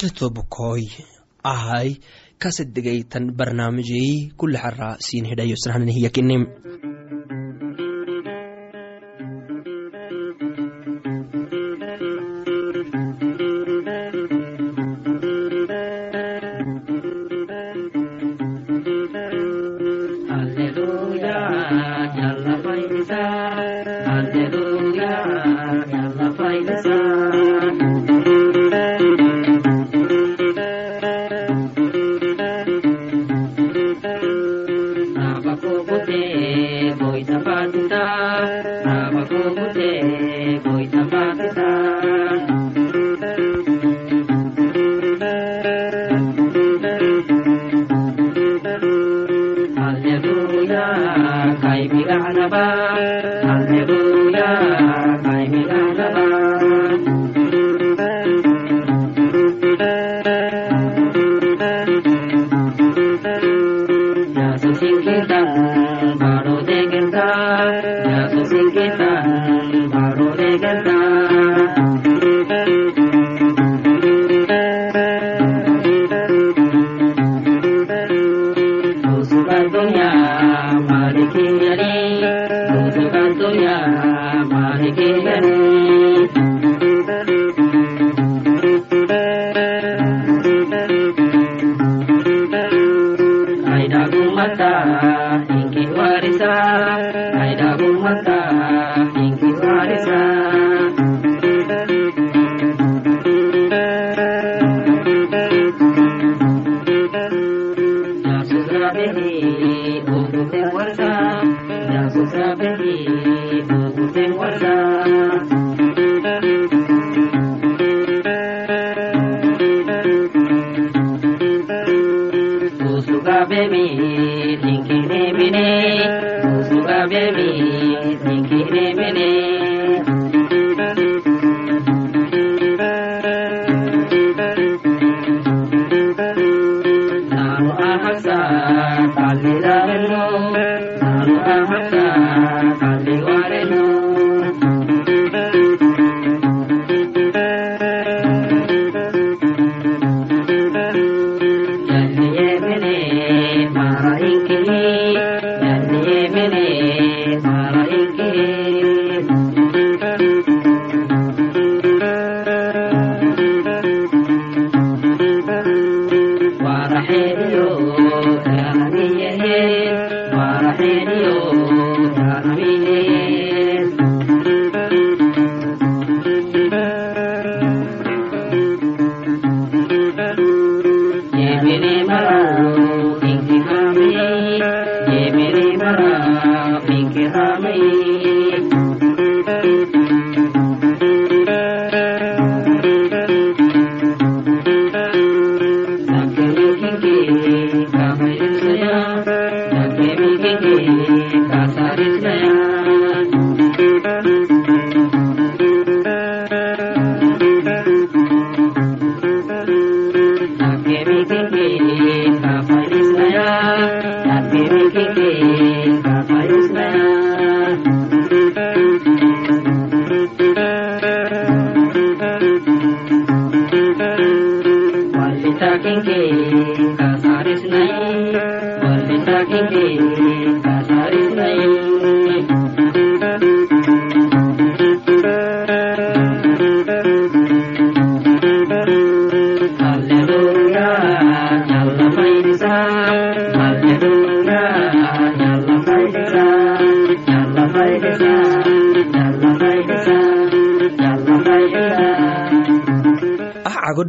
maskaxdayto bukoy ahay kasedegaytan barnaamijey kule xara siin hidhayo देवी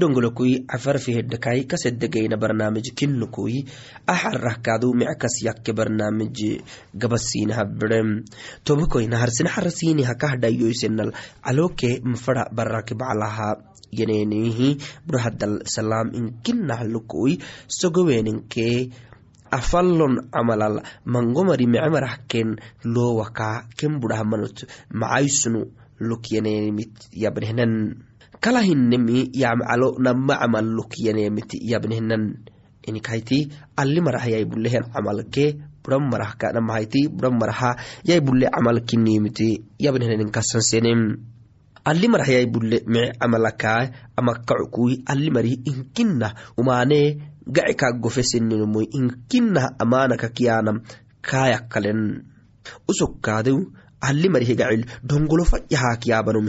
sanahanhiyakinim agodongolokui cafarfihedhakai kasedegayna barnaamij kinukui axarahkadu mickas yakke barnaamij gabasinaha birem tobakoyna harsina harasiniha kahdhayoisenal caloke mafara baraki baclaha yenenihi burahadal salam inkinnahlukui sogoweninke afallon camalal mangomari mecemarahken lowaka ken macaysunu lukyenenimit yabnehnan kalahinemi yamcalo nama camal lukyanemit yabnehnan inikaiti ali marahayai bulehen camalke buran marahkanamahayti buran maraha yabnhenenkasansenem ali marah yai bulle mice camalakaa amakacukui ali mari inkinah umaane gaci kaa gofeseninomoy inkinah amanaka kiyanam kaayakalen usokkaadeu ali marihe gacil dongolo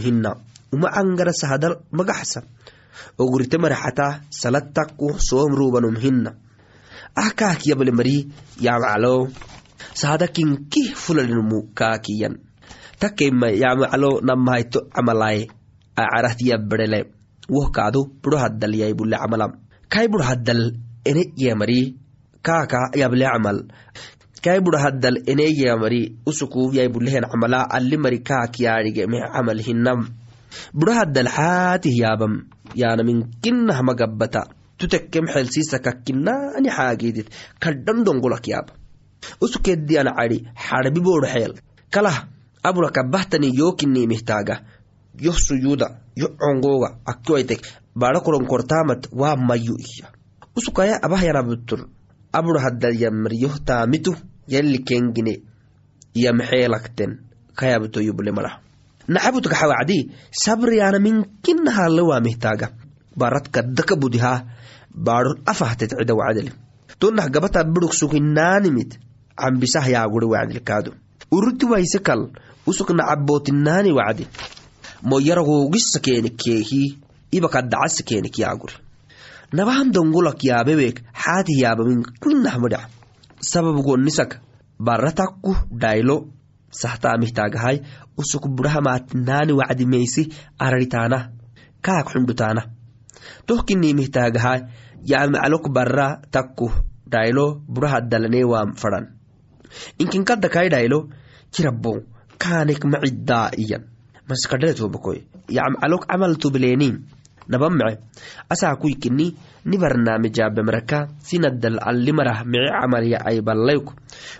hina uma angara sahadal magaxsa ogurite maraxata salattakku soomrubanom hina ahkaakiyabale mari yamacalo sahada kinkih fulalinomu kaakiyan. Takema yamacalo namahayto camalaye acarahtiyabberele wohkaadu buro haddal yai bule camalam kai buro haddal ene yamari kaaka yable camal kai buro haddal ene yamari usuku yai bulehen camala ali mari kaakiyarige me camal hinam buro haddal xaatih yaabam yaanamin kinah magabbata tutekkem xelsiisakakkinani xaagidit kadhan dongolak yaaba usukeddiyan cadi xarbi boodho xeel. Kalah abura kabahtani yokinimihtaga yoh congoga akkiwaitek baadha koronkortaamat waa mayu iya usukaya abahyanabtur yamri yoh taamitu yalli kengine. Yamxeelakten kayabtoyuble mara naxabutka wacdi sabriyana minkinahalle waamihtaga barat kaddaka budihaa baadhon afahtet cida wacdele tonah gabata biruk sukinaanimit cambisah yaagure wacdilkaado uruti waise kal usuk nacabootinani wacdi. Moyaragogisa keenikeehi ibakadacasa keenik yaagure nabaham dongolak yaabewek xaati yaabamin kinah madac sababgonisak baratakku dhaylo sahtaamihtagahay usuk burahamaatinaani wacdi meysi araritaana kaak xundhutaana tohkinimihtagahay yamacalok bara takku dhaylo burahadalanewaam fadan inkinkadakai dhaylo kirabo kaanek maciddaa iyan. Maskadhaletobakoy yamcalok camal tubleeni nabamece asaa kuykini ni barnaamijaabemaraka sinadal ali marah mice camalya ay ballayk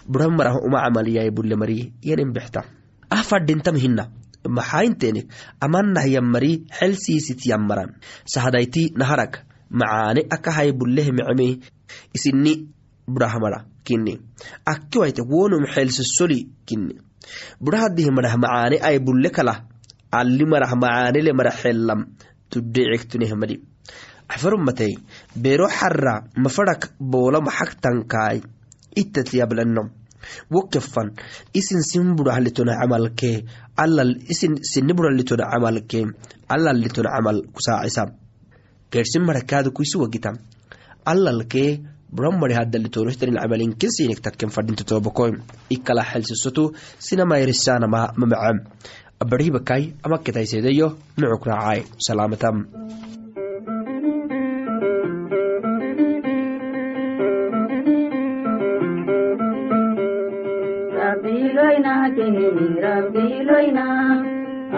bura marah uma camalyay bulle mari yanin bexta ah fadhintam hina maxayntenek amanah yammari xelsiisit yammaran sahadayti naharag macaane akahay bulleh mecme isini burahmara kini akkiwaite wonum xelsisoli kini burahadih marah macaane ay bulle kalah ali marah macaanele mara xellam tudhecektunehmadi axfarumatey bero xara mafarak boola maxagtankaay ittatlyablano wokefan isin sin burahalitona camalkee isin sini buralitona camalkee alalitona camal kusaacisa. Gersin marakaada kuisi wagitam alalkee buramari hadalitorohtanin camalin kinsinik takken fadhinta tobakoy ikala xelsisoto sinamairisanama abarhibakai ama kitaisedeyo nucuk raacay salaamatam.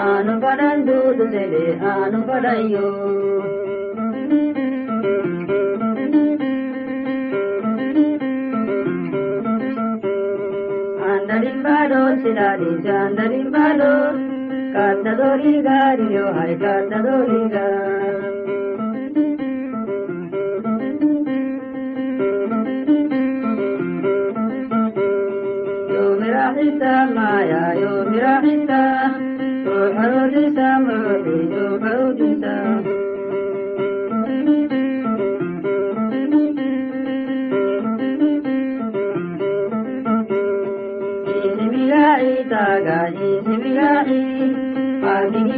Anu badan andarim bado siladi jandarim bado andarimbado kaddadoliga riyo hay kaddadoliga yomirahisa maya yomirahisa ruuxarudisa muruxi ruuxarudisa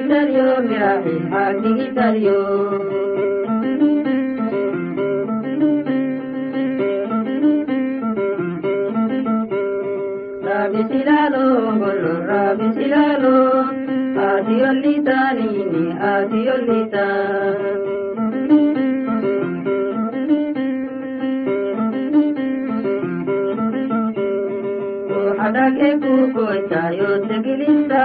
interior, mira mi jardín interior. Rabisilalo, golo rabisilalo, adiolita, nini, adiolita. Adake kuko chayo tegilinda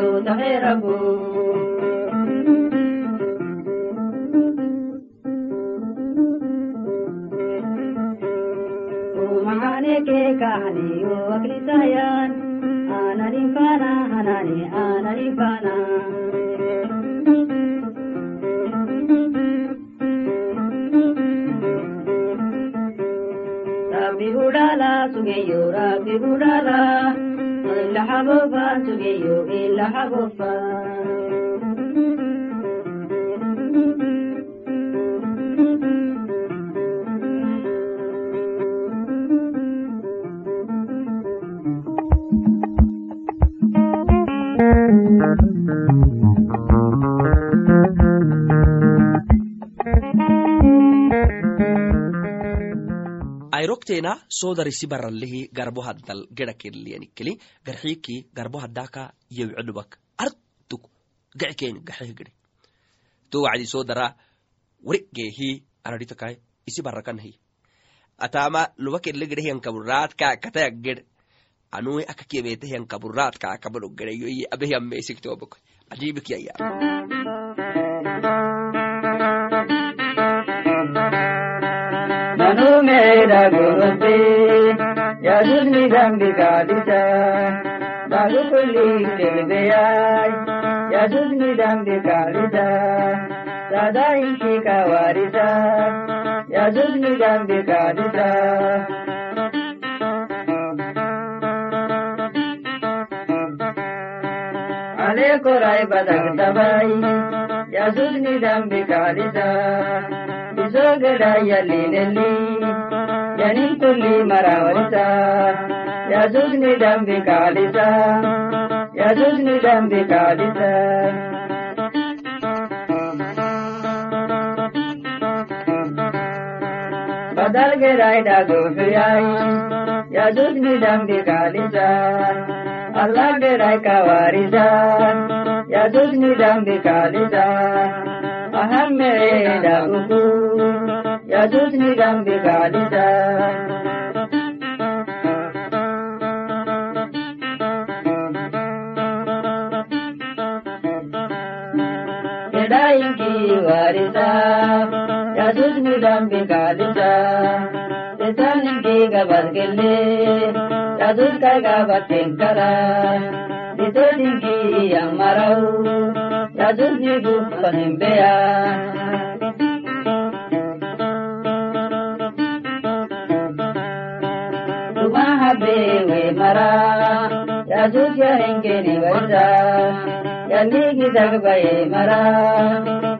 यूतः रघु महाने के कहानी वो अग्नि सहयन आनरी पाना हनाने आनरी पाना रबी उड़ाला सुगे यो रबी उड़ाला budala illa hagofa sugeyo illa hagofa. ayrokteena soodarisi baralehi garbo haddal geda kelliyanikeli garxiiki garbo haddaka yewcedubak artuk geckeeni gaxeh gede to wacdi soodara warigeehi araditakai isi barakanhi atama luba kelle gede hiyankaburaadka kataya ged. Anui aka kiyebete hiyankaburaadka akabado gedeyoyi Raghupati ಯದುರ್ನಿದಂಬಿಕಾದಿತ ಬಾಗುಪುಲಿ ತಿಳಿದೆಯಾಯ್ ಯದುರ್ನಿದಂಬಿಕಾದಿತ ಸದಾ ಇಂಶಿಕ ವಾರಿತ ಯದುರ್ನಿದಂಬಿಕಾದಿತ ಅನೇಕ ರಾಯ ಬದಕ್ತ ಬಾಯಿ ಯಜುಜ್ನಿ ದಂಬಿ ಕಾಲಿದ ಬಿಸೋಗಡ ಎಲ್ಲಿ ನೆಲ್ಲಿ ಯಣಿತುಲ್ಲಿ ಮರಾವರಿಸ ಯಜುಜ್ನಿ ದಂಬಿ ಕಾಲಿದ ಯಜುಜ್ನಿ ದಂಬಿ ಕಾಲಿದ बदल के रायडा गोफियाई यजुज निडम के कालिजा अल्लाह के राय का Varija ya dusni dambi kalida ahamme da uku. Ya dusni dambi kalida Kedainki warisa ya dusni dambi kalida Tetaninki gabar gele ya duskar gabar tenkara tojingi yamarau ya durjigu fanimbeya Bewe mara ya zuciya inge ne wanda ya nigi dagbaye mara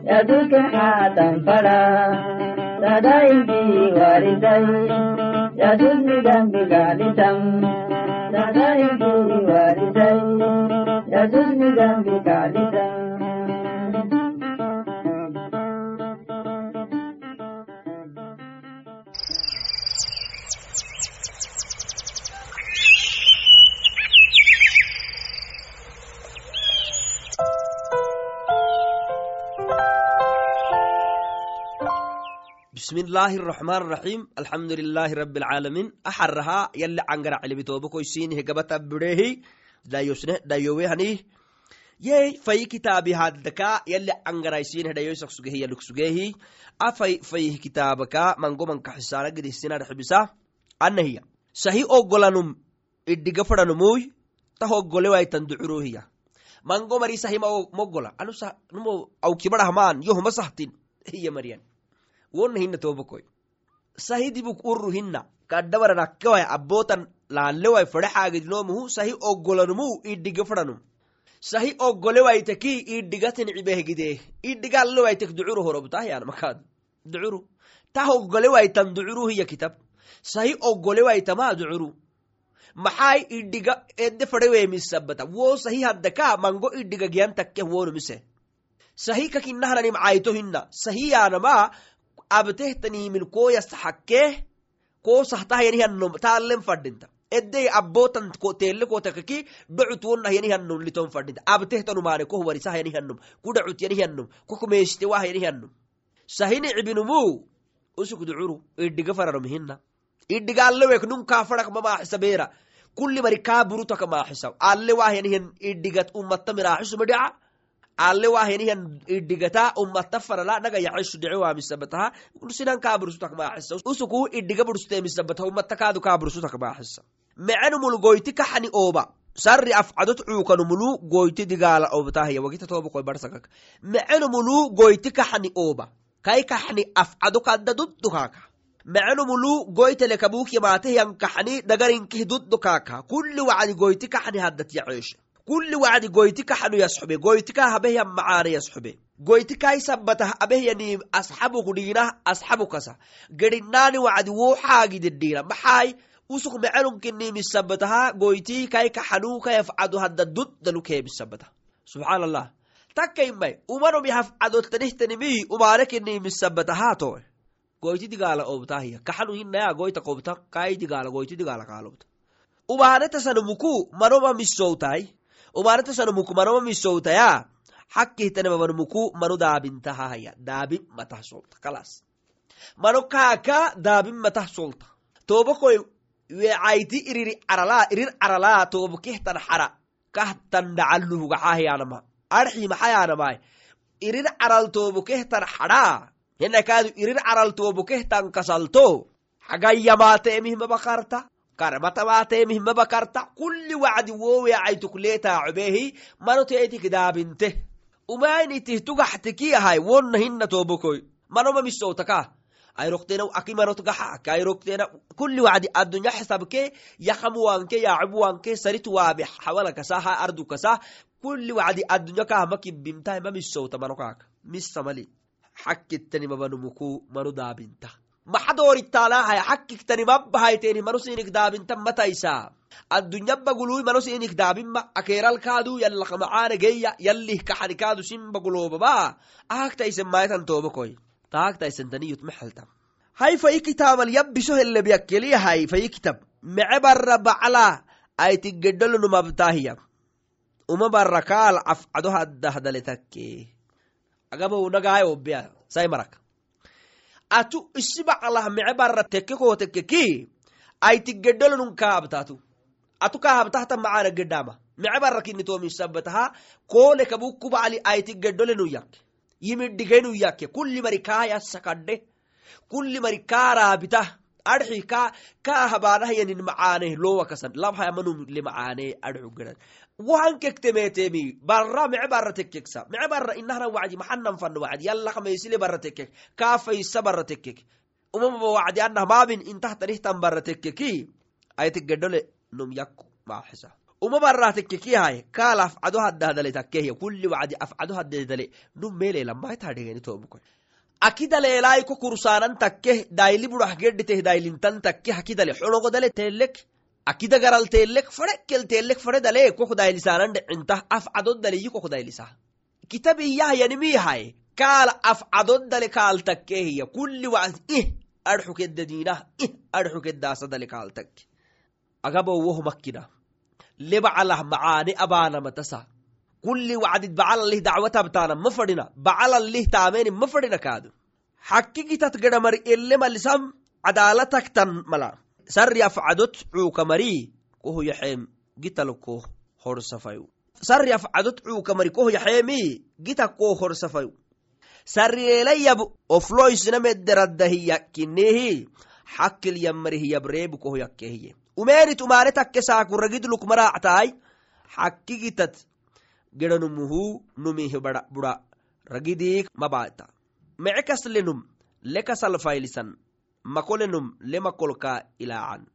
ya duka hatan na da ido ruwa didan yanzu ni zan bi. bismillaahi raxmaan raxiim alxamdulilaahi rabi alcaalamiin axarahaa yali cangara cilibitoobakoysiinihe dayosne dayowehani yey fayi kitaabi haddaka yali cangaraisiinihe dayoisak sugehi afay fayih kitaabaka mangomanka xisaana gedisinadxibisa anahiya sahi oggolanum iddiga fadhanumuy tah oggolewaitan ducuruhiya sahi moggola. Anumo awkibadhahmaan yohoma sahtin hiya mariyan won hina tobkoy sahi dibuk urru hina kaddhabaran akkewai abbootan laallewai fedhe xaagidinomuhu sahi oggolanumu idhige fedhanum sahi oggolewaiteki idhigaten cibehgidee idhigaallewaitek ducuru horobtahyan ducuru tah oggolewaitan ducuru hiya kitab. Sahi oggolewaitama ducuru maxai idhiga edde fedheweemisabata wo sahi haddaka mango idhiga giyan wonumise sahi kakinahananim cayto hina sahi yaanama abtehtanihmin koyastaxakkee ko sahtahayanihannom taalen fadinta edey abbotan tele kotakaki wonnahayanihannom liton fadinta abtehtanumaane koh yanihannom kokumeeshitewahayanihannom sahini cibinumu usuk ducuru iddiga faranom hina idhigaalewek nun kaafadak mamaaxisa beera. Kulli mari kaa burutaka maaxisa alle waahenihan idhigat ummata miraaxisumadica alle waahenihan idhigata ummata farala naga yaxesu dhice waamisabataha sinan kaa bursutak maaxisa usukuu idhiga bursteemisabataha ummata kaadu kaa bursutak maaxisa mecenumul goyti kaxani ooba. Sarri afcadot cuukanumulu goyti digaala obtahya wagita tobokoy barsakak. Mecenumulu goyti kaxani ooba. Kai kaxni afcado kadda duddukaaka mecenumulu goytele kabuk yamaatehyan kaxni dagarinkih duddukaaka kulli wacdi goyti kaxni haddat yaceeshe kulli wacdi goyti kaxanu yasxube goytika habehyan macaane yasxube goyti kai sabbatah abehyani asxabuk dhiinah asxabukasa gedhinaani wacdi wo xaagidedhiina maxaay usuk mecelunkinimisabbataha goyti kai kaxanuu kayafcadu hadda duddalu keemisabata subxaan allah takkaimai umanom yahafcadottanihtanimi umaanekinimisabatahato goyti digaala obtahiya kaxanu hinaya goyta qobta kai digaala goyti digaala kaalobta. Umaanetasanumuku manoma misowtai umaanetasanumuku manoma misowtaya xakkihtanemamanumuku manu daabintahahaya daabin matah solta kalas mano kaaka daabin matah solta tobakoy wecayti iriri caralaa irir caralaa tobokehtan xara kahtan dhacaluhugaxahiyanama arxi maxayanamai irir caral tobokehtan xadhaa henakaadu irir caral tobokehtan kasalto xagayyamaateemihmabakarta karmatamateemihmabakarta kulli wacdi wo weacaytukleetaacobeehi mano teetik daabinte umainitih tugaxtiki ahay wonna hinna tobokoy manoma misowtaka ayroktena akimarot gaxa kayrokteena kulli wacdi addunya xisabke yakamuwanke yacabuwanke sarit waabe xawala kasa ha ardu kasa kulli wacdi addunya kahma kibbimtahay ma misowta manokaaka misamali xakkittani manu daabinta maxadoorittaalaahaya xakkiktani mabbahayteeni manu sinik daabinta mataysa addunyabagului manu sinik daabinma akeeralkaadu yallakamacaana geya yallih kaxanikaadu sinbaguloobaba ahagtaisen maitan toobakoy taagtaisentaniyut maxalta hay kitaamal yabbiso helebyakkeliyahay fayi kitab. Mece barra bacla aitigedolonumabtaahiya uma barra kaal afcado haddahdale takke. Agabonagaay obbeya sai marak atu isi baclah mece barra tekke koo tekkeki aitigedolonun kaabtatu atu kahabtahta macaana gedama mece kinitomisabataha koole kabukkubacli aitigedolenu yakke. Yimidhigenu yakke. Kulli mari kaayasakadhe kulli mari kaaraabita adxi ka macaane lowakasan labhayamanum le macaane adxu gedan wahan kektemeetemi barra mece barra tekkeksa mece barra inahna wacdi maxanan fanna wacdi yallakamaysile barra tekkek kaafaysa barra tekkek umamaba wacdi anah maabin intahtanihtan barra tekkeki aytigedhole num yakku maaxisa uma barra tekkekiyahay kaal afcado haddahdale takkehiya kulli wacdi afcado haddedale num meelelamaitadhegeni tobukoy akidaleelai ko kursaanan takke daili budah gedhiteh dailintan takke hakidale xonogodale teelek akida garal teelek fadhekel teelek fadhe dale kok dailisaanan dhicinta afcadodaleyi kok dailisa kitabiyahyanimiyahay kaal afcadodale kaal takkehiya kulli wacd ih adxukedadinah ih adxukedaasadale kaal takke agabowoh makkina. Lebacalah macaane abaanamatasa kulli wacdid bacalalih dacwatabtaana ma fadhina bacalalih taameni ma fadhina kaadu xakkigitat gedhamari elemalisam cadaalataktan mala sarri afcadot cuukamari kohu yaxeem gitalko horsafayu sarri afcadot cuukamari kohu yaxeemi gitakko horsafayu sarriyeelayab ofloisnamederaddahiyakinehi xakkil yamarihiyabreebu kohu yakkehiye. Umeenit umaane takke saakuragidluk maraactaay xakkigitat gedanumuhu numih budha ragidiik mabaata. Mece kaslenum lekasalfailisan makolenum lemakolka ilaacan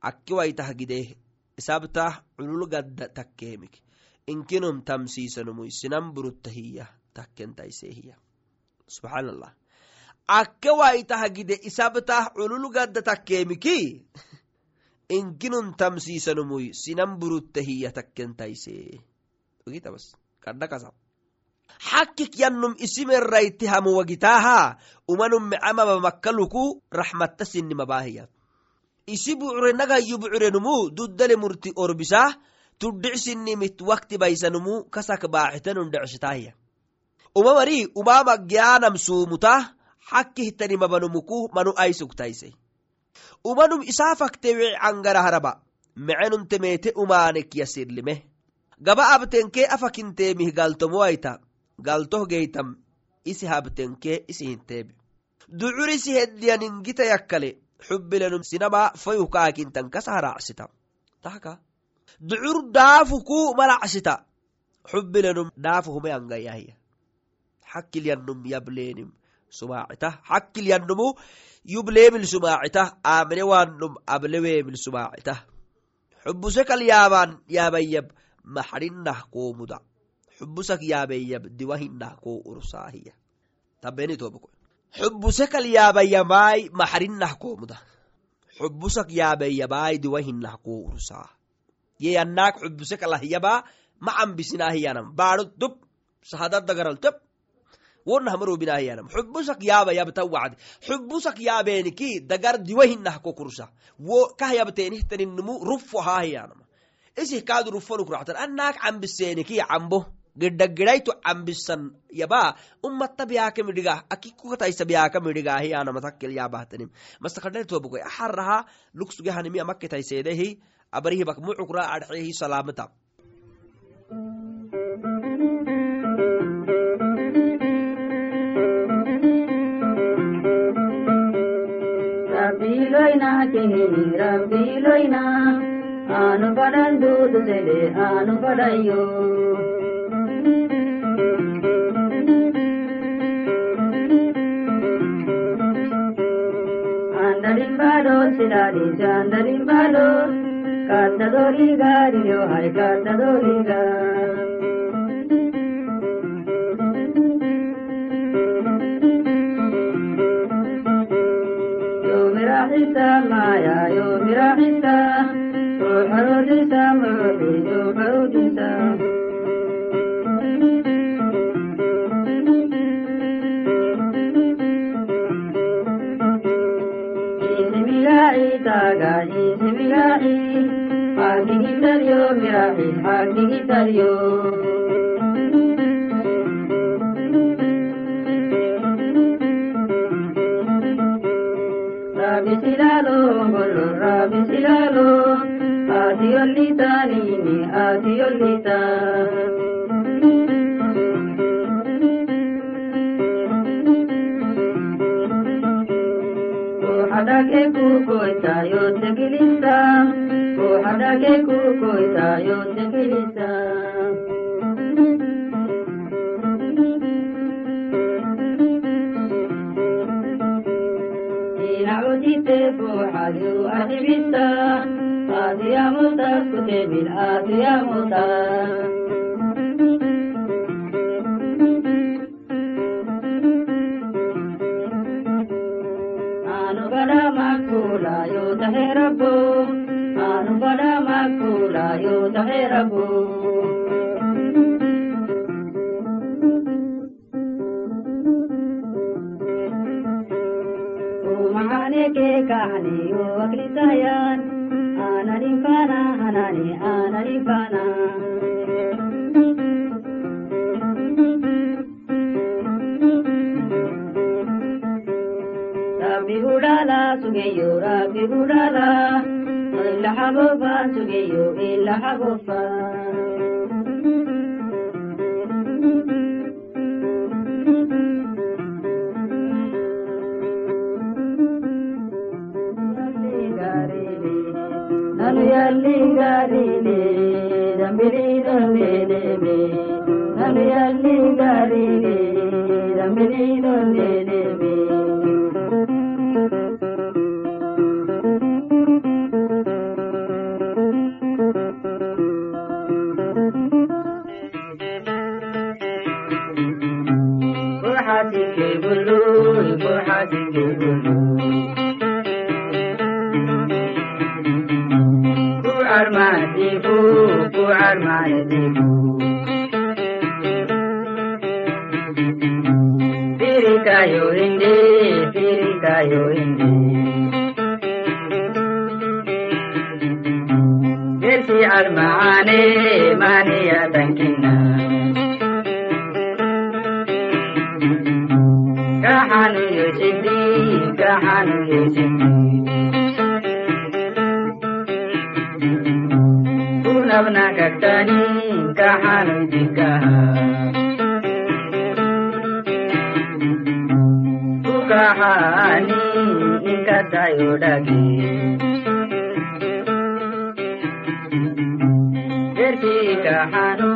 akkiwaitah gideh isabtah culul gadda takkeemik inkinum tamsiisanumuy sinan buruttahiya takkentaisehiya subxaan allah akke waitah gide isabtah culul gadda takkeemiki inkinun tamsiisanumuy sinan buruttahiya takkentaise ogitabas kadda kasa xakkik yannum isimerrayti hamu wagitaaha umanum mecamaba makkaluku raxmatta sinimabaahiya isi bucure nagayyu bucurenumu duddale murti orbisa tuddhicsinimit wakti baysanumu kasak baaxitanun dhecshitaahiya uma mari umama gyaanam suumuta xakkihtanimabanumuku manu aysugtaise umanum isaa fakte wici cangaraharaba mecenumte meete umaanek yasirlime gaba abtenkee afakinteemih galtomowaita galtoh geytam isi habtenkee isi hinteebe ducur isi heddiyaningita yakkale xubilenum sinama fayuh kaakintan kasa haracsita tahka ducur daafu ku maracsita xubilenum daafu hume angayahya xakkilyanum yableenim sumaacita xakkilyanumu yubleemil sumaacita aamine waanum ableweemil sumaacita. Xubusekal yaabaan yaabayyab maxrinah koomuda xubusak diwahinah koo ursaahiya tabenitobko xubusekal yaabayyamaai maxrinah xubusak yaabeyyamaai diwahinah koo ursaa. Yeyannaak xubusekallahyabaa macambisinahiyanam baado dub sahadadagaral wonahmarobinahiyanam xubusak yaaba yabtan wacdi xubusak yaabeeniki dagar ko kursa wo kah yabteenihtaninmu rufo haahiyanama isih kaadu rufonuk ractan cambiseeniki cambo gidhagidhayto cambisan yaba ummata biyaaka midhiga akikukataisa biyaaka midhigahiyanama takkel yaabahtanim mastakadhaitobukoy axaraha luksugehanimi amaketaiseedehi abarihibak mucukra adxehi salaamata rabbiiloyna kihini rabbiiloyna aanu rimballo, shirari chanda rimballo, kanda doliga, riyo hai kanda doliga. Yo mera maya, yo mera hita, yo harudita, yo harudita. tagani simirai Hagi hitario mirai hagi hitario Rabi silalo gollo kuhadake kukoita yote kilisa. Kuhadake kukoita yote kilisa. Inacudite fuuxadu adibisa aadiyamuta kutebil aadiyamuta anu yo tahe nanu yalli gaarine dambiri dondenebe nanu yalli gaarine armaniku, ku armaniku. Pirikayo indi, pirikayo indi. Gesi armane, mania tankina. Kahanu yoshindi, kahanu yoshindi. kabna nabnagattani kahanujika kahani inkatayodagi erki kahanu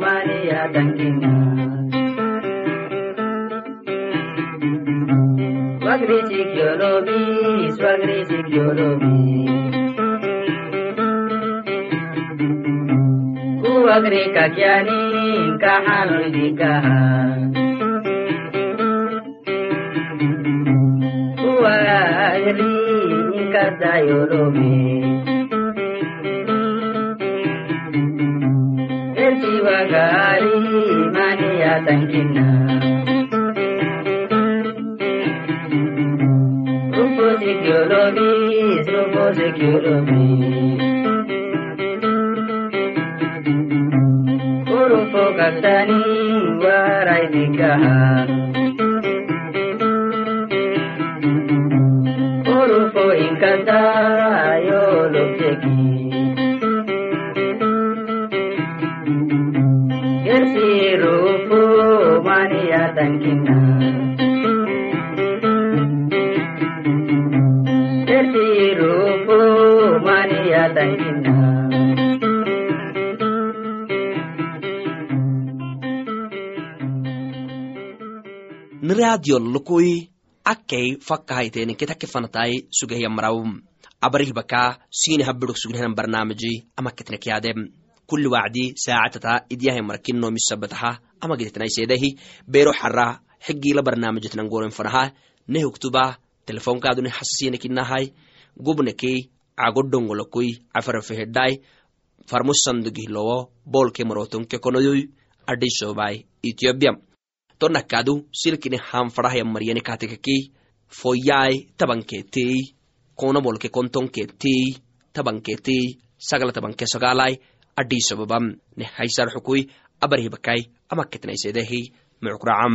maliya dangina Swagri sikyolobi, swagri sikyolobi. بكرك جنينك حمدك وأهليك سيرمي أنت وغالي مانية تنكنا Rupo security, rupo security. Urupo kaktani warai nikaha. Urupo inkata yolobjeki. Gersi niradiyon lukui akkei fakkahaiteni ketake fanatai sugehiyamaraw abarihbaka sini habidok sugnehanan barnaamiji amaketnek yaadem kuli wacdi saacatata idyahay markino misabataha ama gedetnaisedahi bero xara xigila barnaamijitnan goren fanaha nehugtuba telefonkaaduni hasasiinekinahay gubnekei cagodongolokui cafarafehedai farmusandugihlowo bolke marotonke konoyoy adhisobai ethiopia tonakadu silkini hanfadahaya maryani katekakei foyai tabanketei konabolke kontonketei tabanketei sagala tabanke sagalai adhisobabam ne haysar xukui abarhibakai amaketnaisedehi mucukracam